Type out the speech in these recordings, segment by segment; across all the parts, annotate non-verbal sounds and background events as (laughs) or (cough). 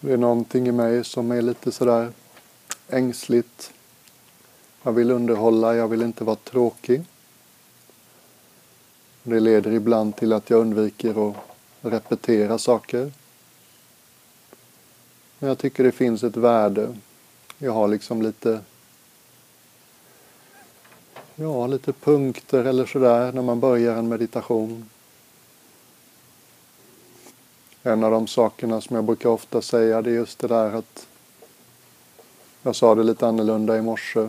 Det är någonting i mig som är lite sådär ängsligt. Jag vill underhålla, jag vill inte vara tråkig. Det leder ibland till att jag undviker att repetera saker. Men jag tycker det finns ett värde. Jag har liksom lite Ja, lite punkter eller sådär när man börjar en meditation. En av de sakerna som jag brukar ofta säga det är just det där att jag sa det lite annorlunda i morse.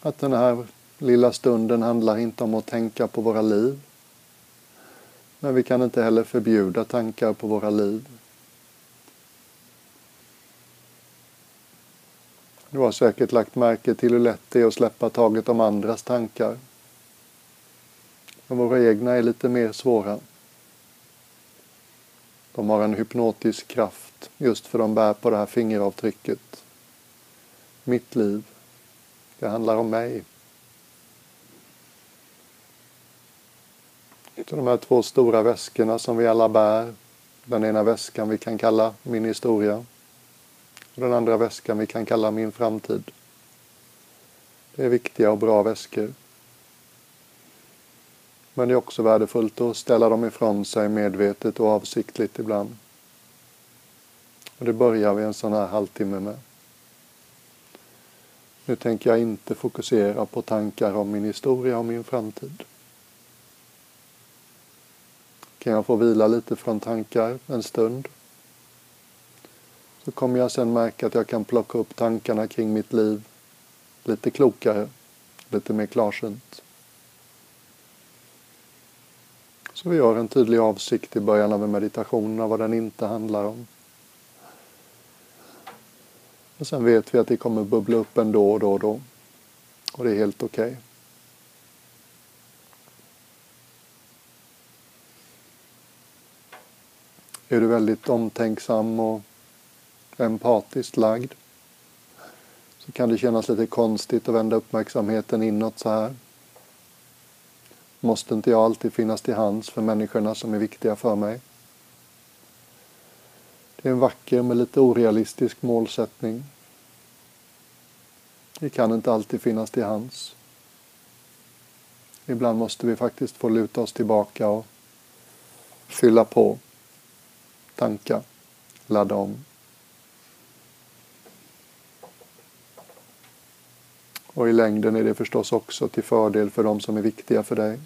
Att den här lilla stunden handlar inte om att tänka på våra liv. Men vi kan inte heller förbjuda tankar på våra liv. Du har säkert lagt märke till hur lätt det är att släppa taget om andras tankar. Men våra egna är lite mer svåra. De har en hypnotisk kraft just för de bär på det här fingeravtrycket. Mitt liv. Det handlar om mig. Så de här två stora väskorna som vi alla bär. Den ena väskan vi kan kalla min historia. Och den andra väskan vi kan kalla min framtid. Det är viktiga och bra väskor. Men det är också värdefullt att ställa dem ifrån sig medvetet och avsiktligt ibland. Och det börjar vi en sån här halvtimme med. Nu tänker jag inte fokusera på tankar om min historia och min framtid. Kan jag få vila lite från tankar en stund? Så kommer jag sen märka att jag kan plocka upp tankarna kring mitt liv lite klokare, lite mer klarsynt. Så vi gör en tydlig avsikt i början av en meditation av vad den inte handlar om. Och sen vet vi att det kommer bubbla upp ändå och då och då. Och det är helt okej. Okay. Är du väldigt omtänksam och empatiskt lagd så kan det kännas lite konstigt att vända uppmärksamheten inåt så här. Måste inte jag alltid finnas till hands för människorna som är viktiga för mig? Det är en vacker men lite orealistisk målsättning. Vi kan inte alltid finnas till hands. Ibland måste vi faktiskt få luta oss tillbaka och fylla på, tanka, ladda om. Och i längden är det förstås också till fördel för de som är viktiga för dig.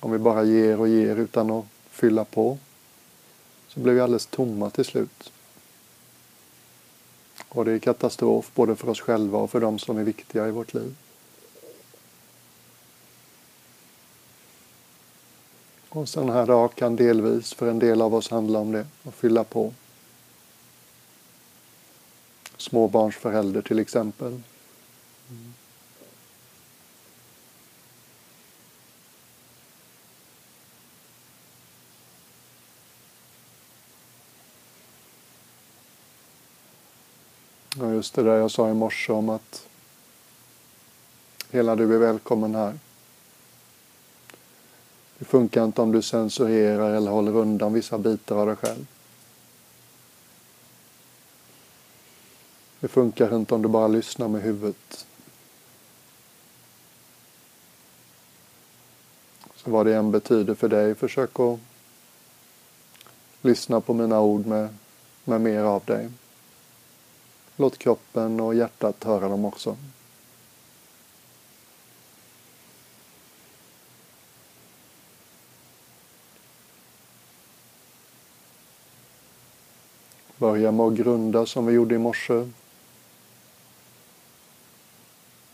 Om vi bara ger och ger utan att fylla på så blir vi alldeles tomma till slut. Och det är katastrof både för oss själva och för de som är viktiga i vårt liv. Och sån här dag kan delvis för en del av oss handla om det, att fylla på småbarnsförälder till exempel. Ja, just det där jag sa i morse om att hela du är välkommen här. Det funkar inte om du censurerar eller håller undan vissa bitar av dig själv. Det funkar inte om du bara lyssnar med huvudet. Så vad det än betyder för dig, försök att lyssna på mina ord med, med mer av dig. Låt kroppen och hjärtat höra dem också. Börja med att grunda som vi gjorde i morse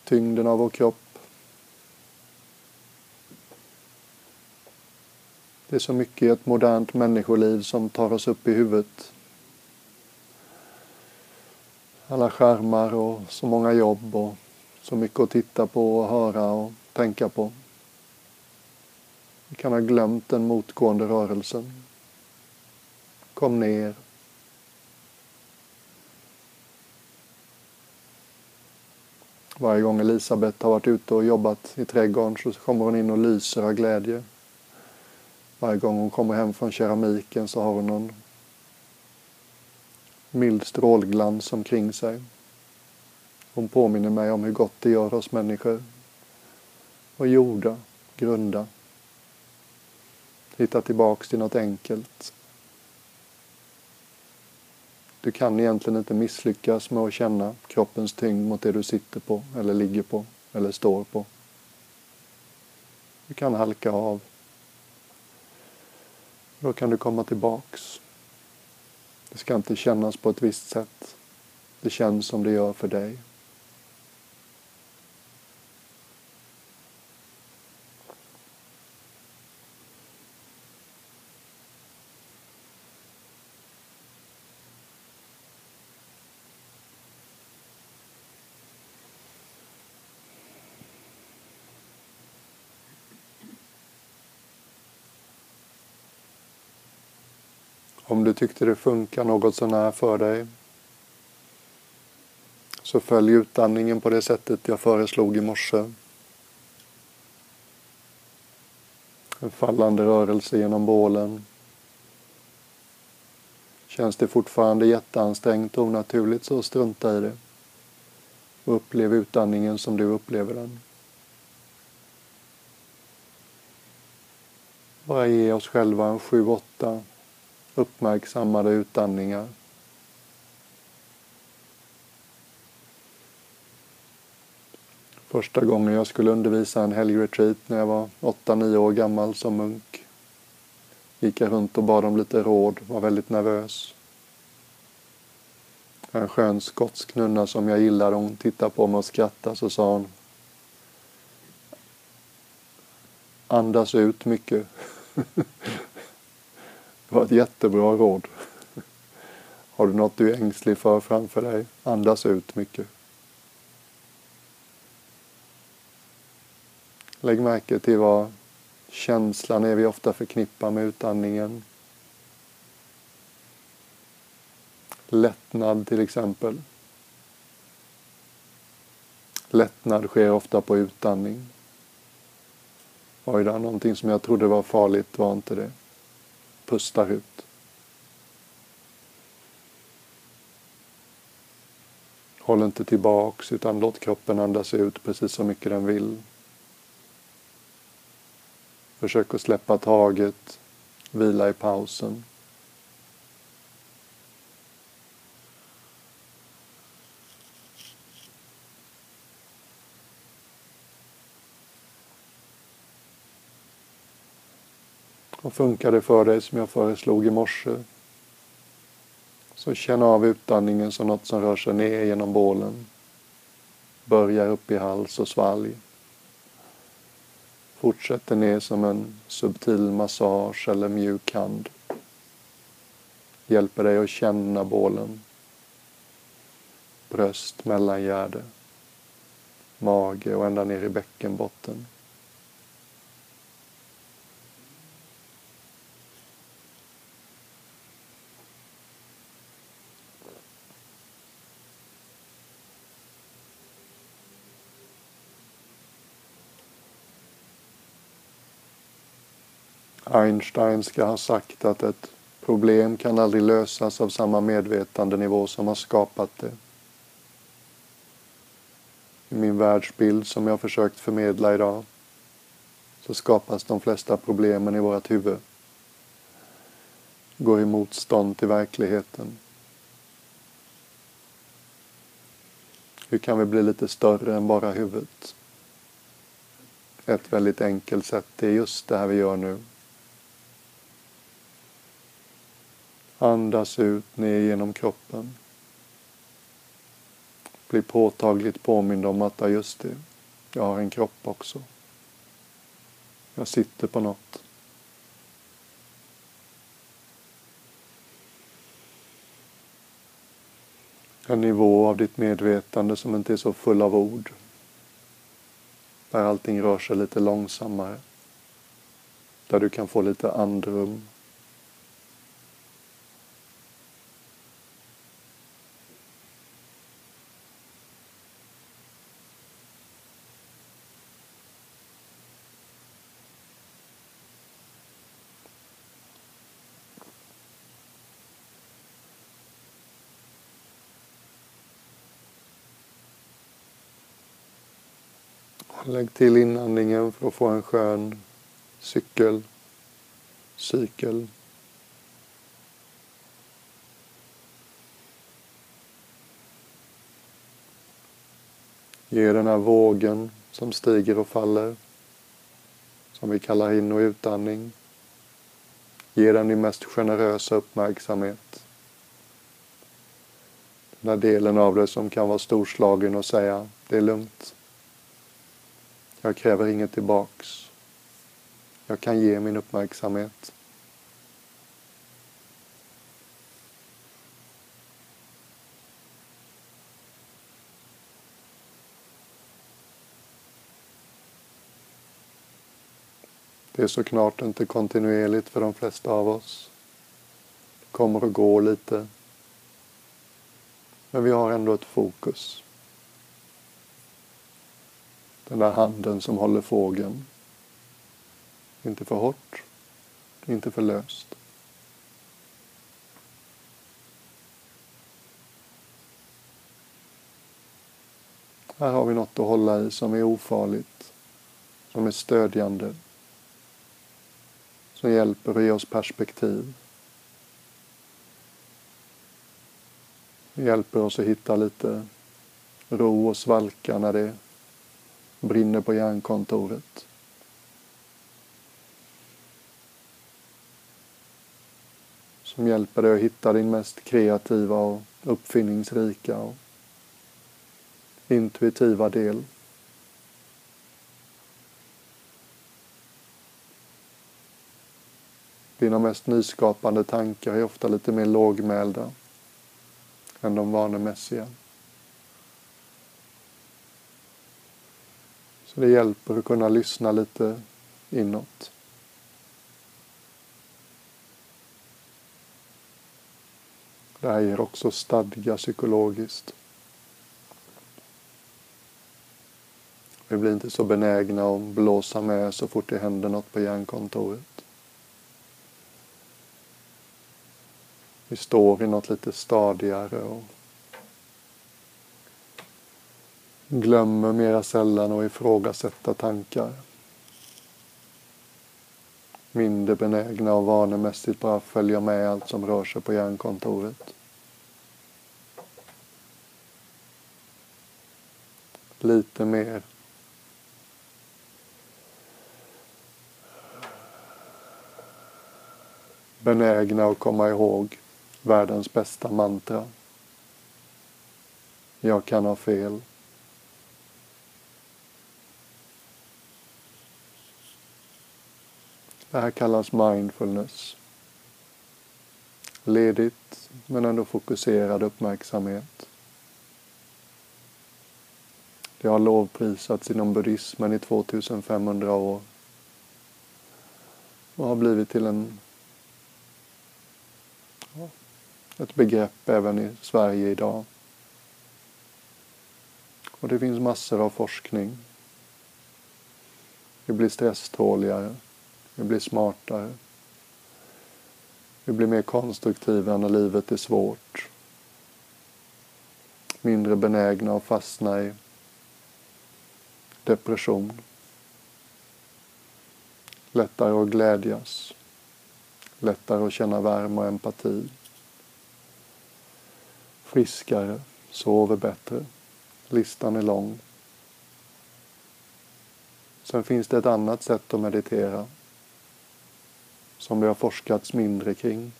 tyngden av vår kropp. Det är så mycket i ett modernt människoliv som tar oss upp i huvudet. Alla skärmar och så många jobb och så mycket att titta på och höra och tänka på. Vi kan ha glömt den motgående rörelsen. Kom ner. Varje gång Elisabeth har varit ute och jobbat i trädgården så kommer hon in och lyser av glädje. Varje gång hon kommer hem från keramiken så har hon någon mild strålglans omkring sig. Hon påminner mig om hur gott det gör oss människor. Och jorda, grunda. Hitta tillbaks till något enkelt. Du kan egentligen inte misslyckas med att känna kroppens tyngd mot det du sitter på, eller ligger på, eller står på. Du kan halka av. Då kan du komma tillbaks. Det ska inte kännas på ett visst sätt. Det känns som det gör för dig. Om du tyckte det funkar något sånär för dig så följ utandningen på det sättet jag föreslog i morse. En fallande rörelse genom bålen. Känns det fortfarande jätteansträngt och onaturligt så strunta i det. Och upplev utandningen som du upplever den. Bara ge oss själva en sju, åtta uppmärksammade utandningar. Första gången jag skulle undervisa en helgretreat när jag var 8-9 år gammal som munk gick jag runt och bad om lite råd, var väldigt nervös. En skön skotsk nunna som jag gillade, hon tittade på mig och skrattade så sa hon Andas ut mycket. (laughs) Det var ett jättebra råd. (laughs) Har du något du är ängslig för framför dig, andas ut mycket. Lägg märke till vad känslan är vi ofta förknippar med utandningen. Lättnad till exempel. Lättnad sker ofta på utandning. Oj då, någonting som jag trodde var farligt var inte det pustar ut. Håll inte tillbaks utan låt kroppen andas ut precis så mycket den vill. Försök att släppa taget, vila i pausen. Funkade funkar det för dig som jag föreslog i morse så känn av utandningen som något som rör sig ner genom bålen. Börjar upp i hals och svalg. Fortsätter ner som en subtil massage eller mjuk hand. Hjälper dig att känna bålen. Bröst, mellangärde, mage och ända ner i bäckenbotten. Einstein ska ha sagt att ett problem kan aldrig lösas av samma medvetandenivå som har skapat det. I min världsbild som jag försökt förmedla idag så skapas de flesta problemen i vårt huvud. Går i motstånd till verkligheten. Hur kan vi bli lite större än bara huvudet? Ett väldigt enkelt sätt är just det här vi gör nu. Andas ut ner genom kroppen. Bli påtagligt påmind om att, ja just det, jag har en kropp också. Jag sitter på något. En nivå av ditt medvetande som inte är så full av ord. Där allting rör sig lite långsammare. Där du kan få lite andrum Lägg till inandningen för att få en skön cykel, cykel. Ge den här vågen som stiger och faller, som vi kallar in och utandning. Ge den din mest generösa uppmärksamhet. Den här delen av det som kan vara storslagen och säga, det är lugnt. Jag kräver inget tillbaks. Jag kan ge min uppmärksamhet. Det är såklart inte kontinuerligt för de flesta av oss. Det kommer att gå lite. Men vi har ändå ett fokus. Den där handen som håller fågeln. Inte för hårt, inte för löst. Här har vi något att hålla i som är ofarligt, som är stödjande, som hjälper att ge oss perspektiv. Det hjälper oss att hitta lite ro och svalka när det brinner på hjärnkontoret. Som hjälper dig att hitta din mest kreativa och uppfinningsrika och intuitiva del. Dina mest nyskapande tankar är ofta lite mer lågmälda än de vanemässiga. Det hjälper att kunna lyssna lite inåt. Det här ger också stadga psykologiskt. Vi blir inte så benägna att blåsa med så fort det händer något på hjärnkontoret. Vi står i något lite stadigare och glömmer mera sällan att ifrågasätta tankar. Mindre benägna och vanemässigt bara följa med allt som rör sig på hjärnkontoret. Lite mer benägna att komma ihåg världens bästa mantra. Jag kan ha fel. Det här kallas mindfulness. Ledigt men ändå fokuserad uppmärksamhet. Det har lovprisats inom buddhismen i 2500 år och har blivit till en ett begrepp även i Sverige idag. Och det finns massor av forskning. Vi blir stresståligare, vi blir smartare, vi blir mer konstruktiva när livet är svårt. Mindre benägna att fastna i depression. Lättare att glädjas. Lättare att känna värme och empati friskare, sover bättre. Listan är lång. Sen finns det ett annat sätt att meditera som det har forskats mindre kring.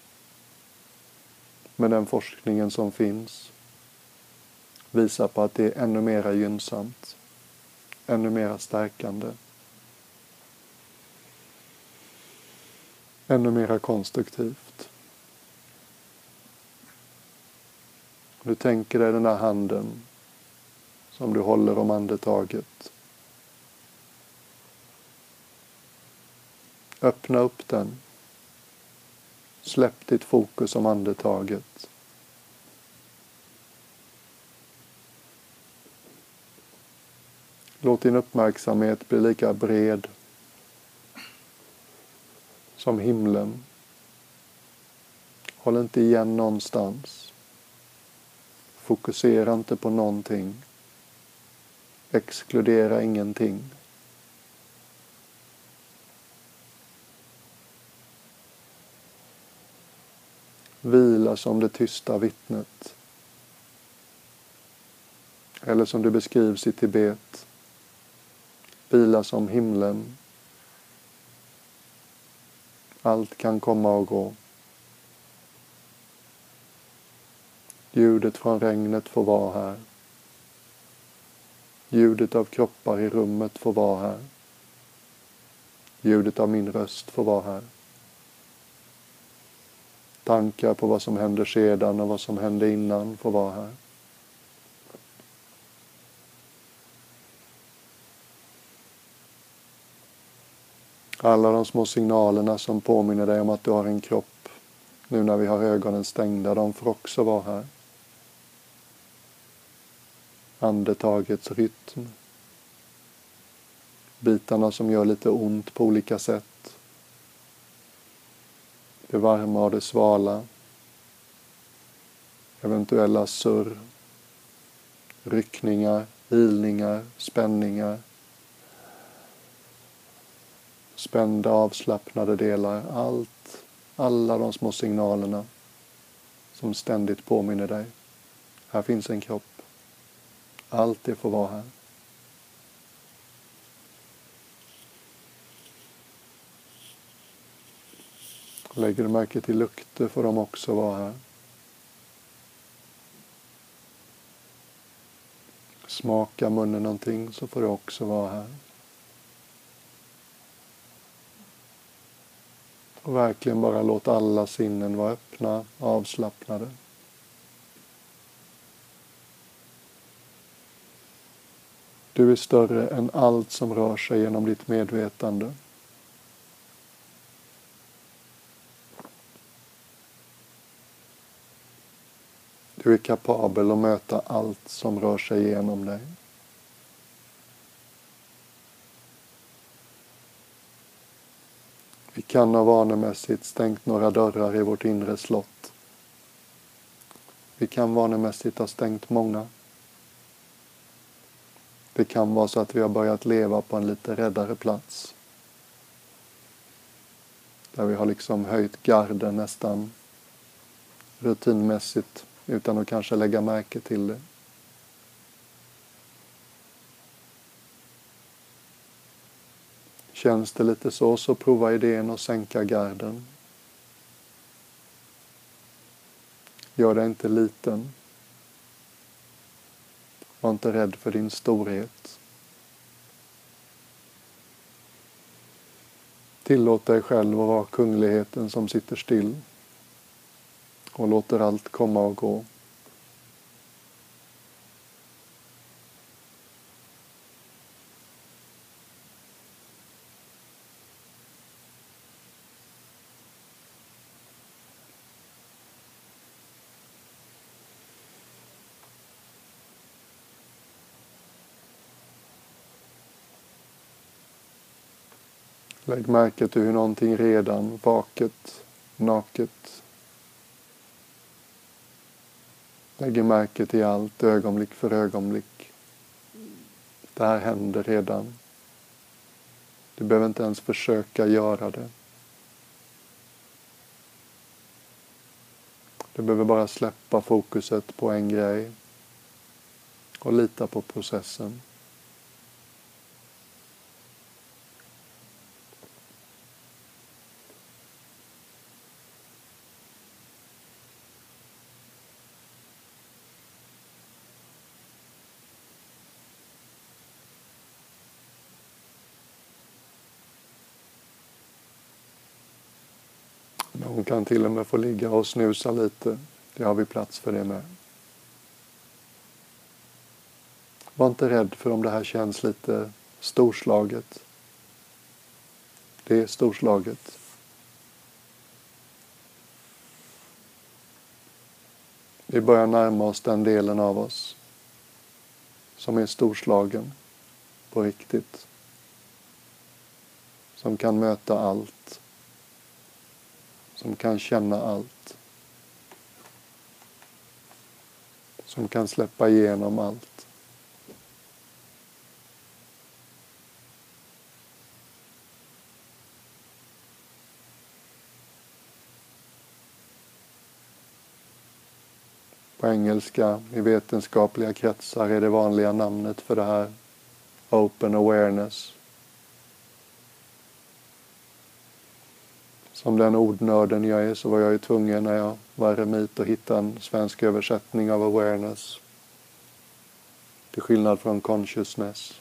Men den forskningen som finns visar på att det är ännu mera gynnsamt, ännu mera stärkande, ännu mera konstruktivt. Du tänker dig den där handen som du håller om andetaget. Öppna upp den. Släpp ditt fokus om andetaget. Låt din uppmärksamhet bli lika bred som himlen. Håll inte igen någonstans. Fokusera inte på någonting. Exkludera ingenting. Vila som det tysta vittnet. Eller som det beskrivs i Tibet. Vila som himlen. Allt kan komma och gå. Ljudet från regnet får vara här. Ljudet av kroppar i rummet får vara här. Ljudet av min röst får vara här. Tankar på vad som händer sedan och vad som hände innan får vara här. Alla de små signalerna som påminner dig om att du har en kropp nu när vi har ögonen stängda, de får också vara här andetagets rytm. Bitarna som gör lite ont på olika sätt. Det varma och det svala. Eventuella surr. Ryckningar, ilningar, spänningar. Spända, avslappnade delar. Allt, alla de små signalerna som ständigt påminner dig. Här finns en kropp. Allt det får vara här. Lägger du märke till lukter får de också vara här. Smaka munnen någonting så får det också vara här. Och verkligen bara låt alla sinnen vara öppna, avslappnade. Du är större än allt som rör sig genom ditt medvetande. Du är kapabel att möta allt som rör sig genom dig. Vi kan ha vanemässigt stängt några dörrar i vårt inre slott. Vi kan vanemässigt ha stängt många. Det kan vara så att vi har börjat leva på en lite räddare plats. Där vi har liksom höjt garden nästan rutinmässigt utan att kanske lägga märke till det. Känns det lite så, så prova idén att sänka garden. Gör dig inte liten. Var inte rädd för din storhet. Tillåt dig själv att vara kungligheten som sitter still och låter allt komma och gå. Lägg märke till hur någonting redan vaket, naket lägger märke till allt ögonblick för ögonblick. Det här händer redan. Du behöver inte ens försöka göra det. Du behöver bara släppa fokuset på en grej och lita på processen. Hon kan till och med få ligga och snusa lite. Det har vi plats för det med. Var inte rädd för om det här känns lite storslaget. Det är storslaget. Vi börjar närma oss den delen av oss som är storslagen på riktigt. Som kan möta allt som kan känna allt. Som kan släppa igenom allt. På engelska, i vetenskapliga kretsar, är det vanliga namnet för det här Open awareness. Som den ordnörden jag är så var jag ju tvungen när jag var eremit att hitta en svensk översättning av awareness. Till skillnad från consciousness.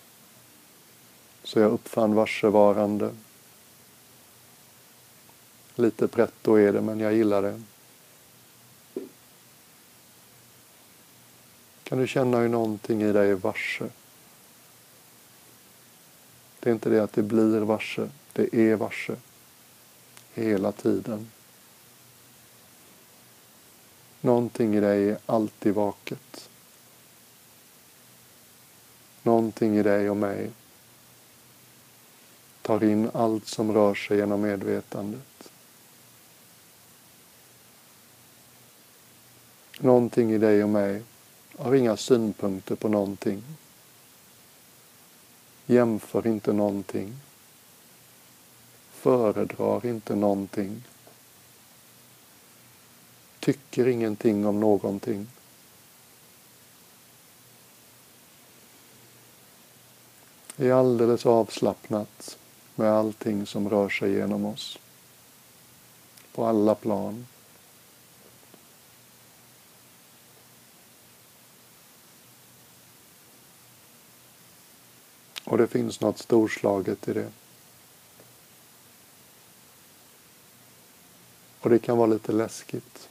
Så jag uppfann varsevarande. Lite pretto är det, men jag gillar det. Kan du känna hur någonting i dig är varse? Det är inte det att det blir varse, det är varse. Hela tiden. Någonting i dig är alltid vaket. Någonting i dig och mig tar in allt som rör sig genom medvetandet. Någonting i dig och mig har inga synpunkter på någonting. Jämför inte någonting. Föredrar inte någonting. Tycker ingenting om någonting. Är alldeles avslappnat med allting som rör sig genom oss. På alla plan. Och det finns något storslaget i det. Och det kan vara lite läskigt.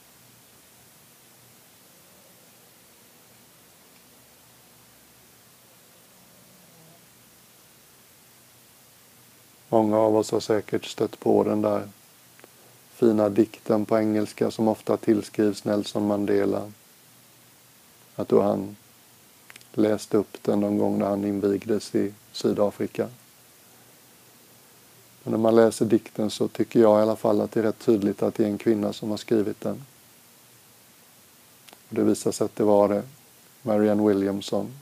Många av oss har säkert stött på den där fina dikten på engelska som ofta tillskrivs Nelson Mandela. Att då han läste upp den någon gång när han invigdes i Sydafrika. Men när man läser dikten så tycker jag i alla fall att det är rätt tydligt att det är en kvinna som har skrivit den. Och det visar sig att det var det, Marianne Williamson.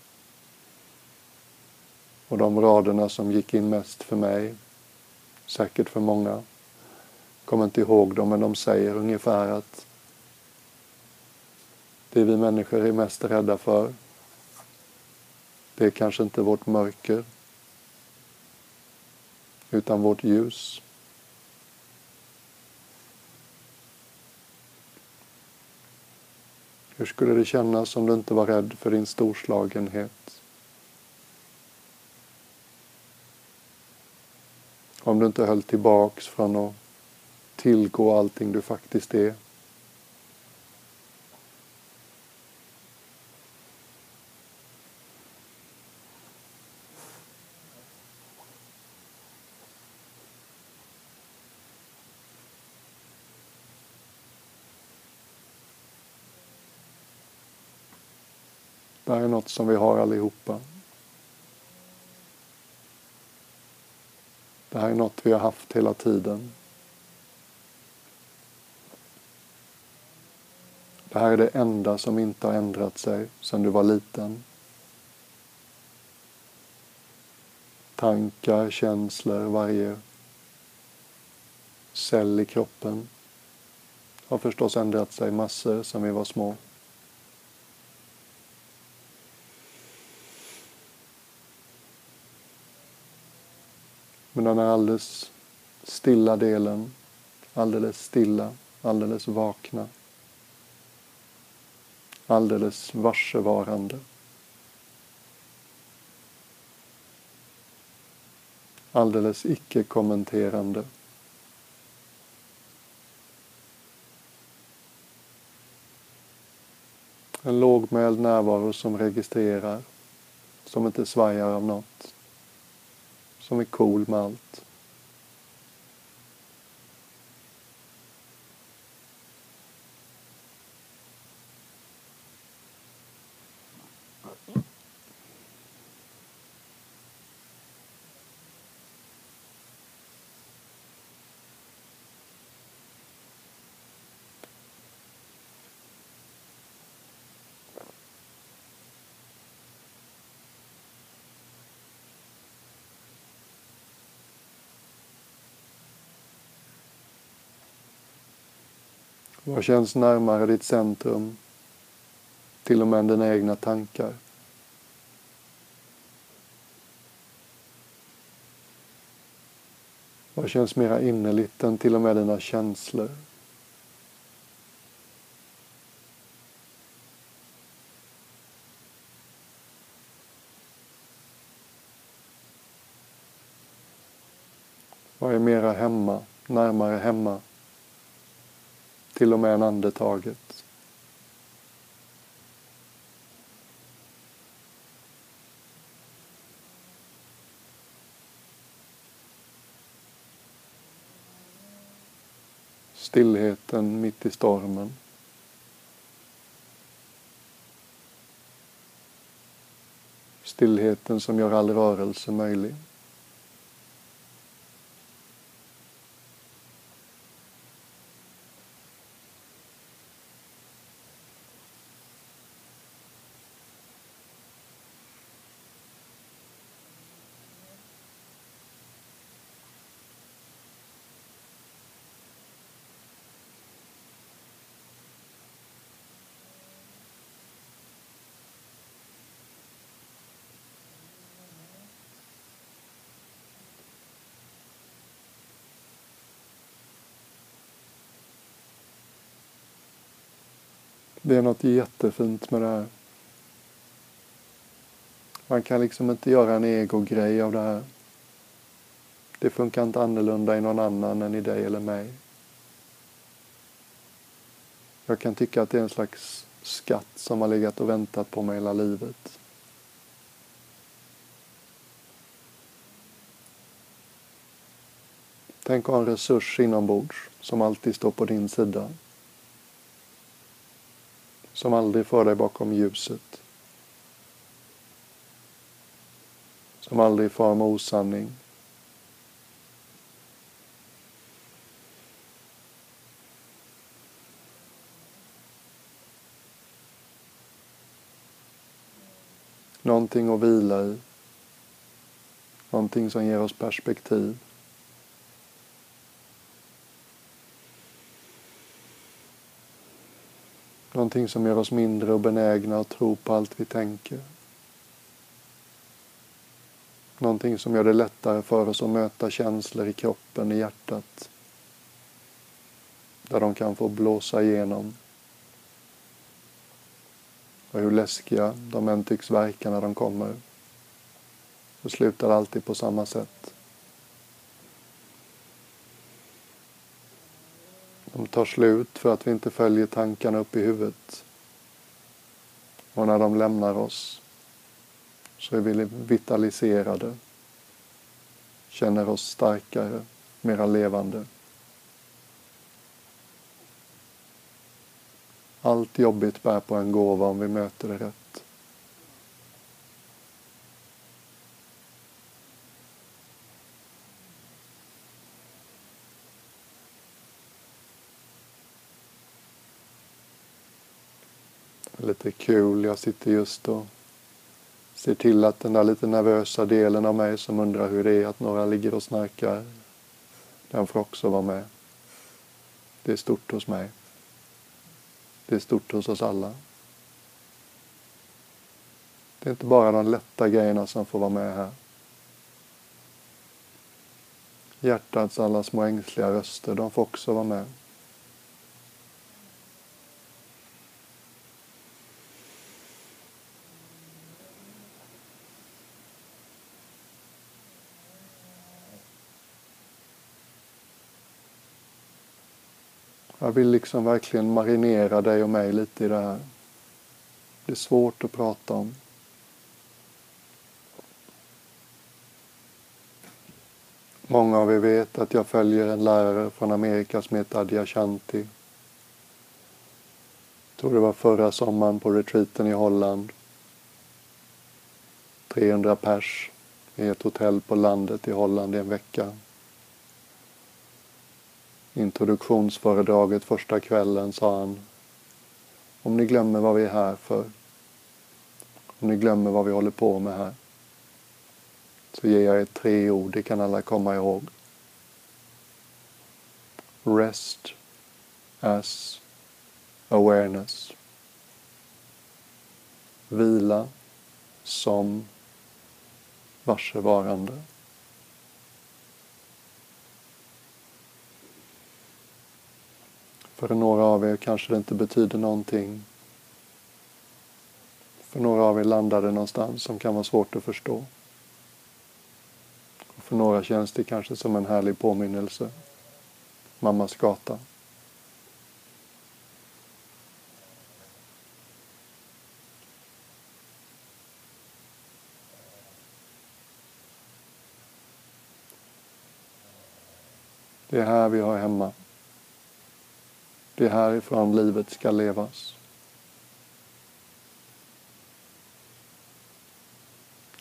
Och de raderna som gick in mest för mig, säkert för många, kommer inte ihåg dem, men de säger ungefär att det vi människor är mest rädda för, det är kanske inte vårt mörker, utan vårt ljus. Hur skulle det kännas om du inte var rädd för din storslagenhet? Om du inte höll tillbaks från att tillgå allting du faktiskt är. Något som vi har allihopa. Det här är något vi har haft hela tiden. Det här är det enda som inte har ändrat sig sedan du var liten. Tankar, känslor, varje cell i kroppen har förstås ändrat sig massor sedan vi var små. Men den är alldeles stilla delen, alldeles stilla, alldeles vakna, alldeles varsevarande. Alldeles icke-kommenterande. En lågmäld närvaro som registrerar, som inte svajar av något som är cool med allt. Vad känns närmare ditt centrum? till och med dina egna tankar. Vad känns mera innerligt än till och med dina känslor? Vad är mera hemma, närmare hemma? Till och med en andetaget. Stillheten mitt i stormen. Stillheten som gör all rörelse möjlig. Det är något jättefint med det här. Man kan liksom inte göra en egogrej av det här. Det funkar inte annorlunda i någon annan än i dig eller mig. Jag kan tycka att det är en slags skatt som har legat och väntat på mig hela livet. Tänk att ha en resurs inombords som alltid står på din sida som aldrig för dig bakom ljuset. Som aldrig far med osanning. Någonting att vila i. Någonting som ger oss perspektiv. Någonting som gör oss mindre och benägna att tro på allt vi tänker. Någonting som gör det lättare för oss att möta känslor i kroppen, i hjärtat. Där de kan få blåsa igenom. Och hur läskiga de än tycks verka när de kommer. Så slutar det alltid på samma sätt. Tar slut för att vi inte följer tankarna upp i huvudet. Och när de lämnar oss så är vi vitaliserade, känner oss starkare, mera levande. Allt jobbigt bär på en gåva om vi möter det rätt. Kul. Jag sitter just och ser till att den där lite nervösa delen av mig som undrar hur det är att några ligger och snarkar, den får också vara med. Det är stort hos mig. Det är stort hos oss alla. Det är inte bara de lätta grejerna som får vara med här. Hjärtats alla små ängsliga röster, de får också vara med. Jag vill liksom verkligen marinera dig och mig lite i det här. Det är svårt att prata om. Många av er vet att jag följer en lärare från Amerika som heter Adyashanti. Jag tror det var förra sommaren på retreaten i Holland. 300 pers i ett hotell på landet i Holland i en vecka introduktionsföredraget första kvällen sa han Om ni glömmer vad vi är här för, om ni glömmer vad vi håller på med här, så ger jag er tre ord, det kan alla komma ihåg. Rest as awareness. Vila som varsevarande. För några av er kanske det inte betyder någonting. För några av er landar det någonstans som kan vara svårt att förstå. Och för några känns det kanske som en härlig påminnelse. Mammas gata. Det är här vi har hemma. Det är härifrån livet ska levas.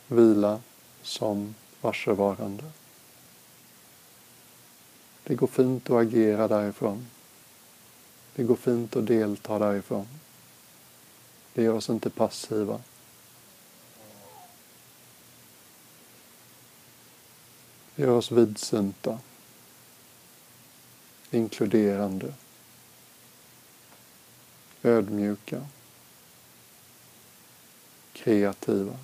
Vila som varsevarande. Det går fint att agera därifrån. Det går fint att delta därifrån. Det gör oss inte passiva. Det gör oss vidsynta inkluderande, ödmjuka, kreativa.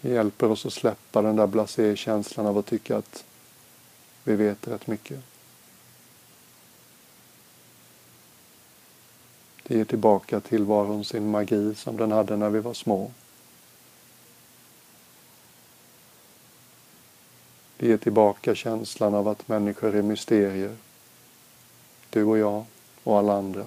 Det hjälper oss att släppa den där blasé-känslan av att tycka att vi vet rätt mycket. Det ger tillbaka tillvaron sin magi som den hade när vi var små. Det ger tillbaka känslan av att människor är mysterier. Du och jag och alla andra.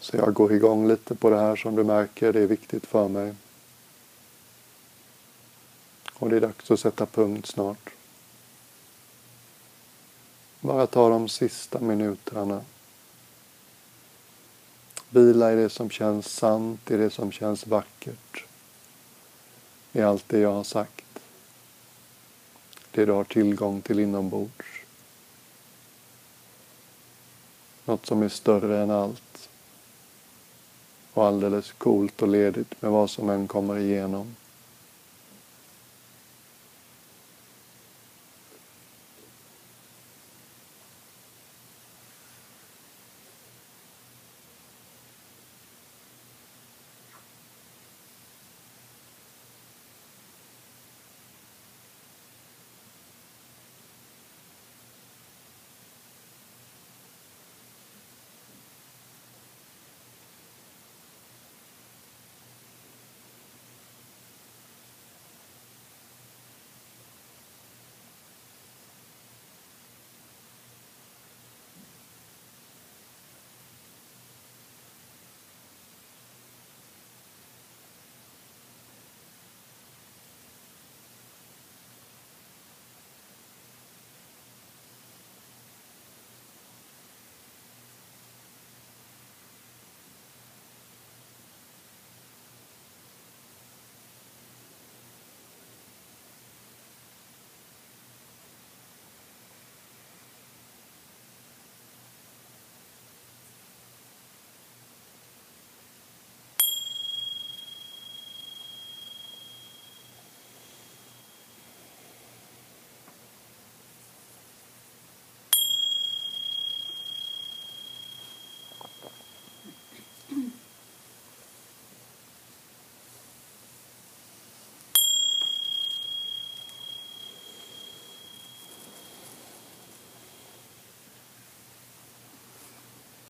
Så jag går igång lite på det här som du märker, det är viktigt för mig. Och det är dags att sätta punkt snart. Bara ta de sista minuterna. Vila i det som känns sant, i det som känns vackert. I allt det jag har sagt. Det du har tillgång till inombords. Något som är större än allt. Och alldeles coolt och ledigt med vad som än kommer igenom.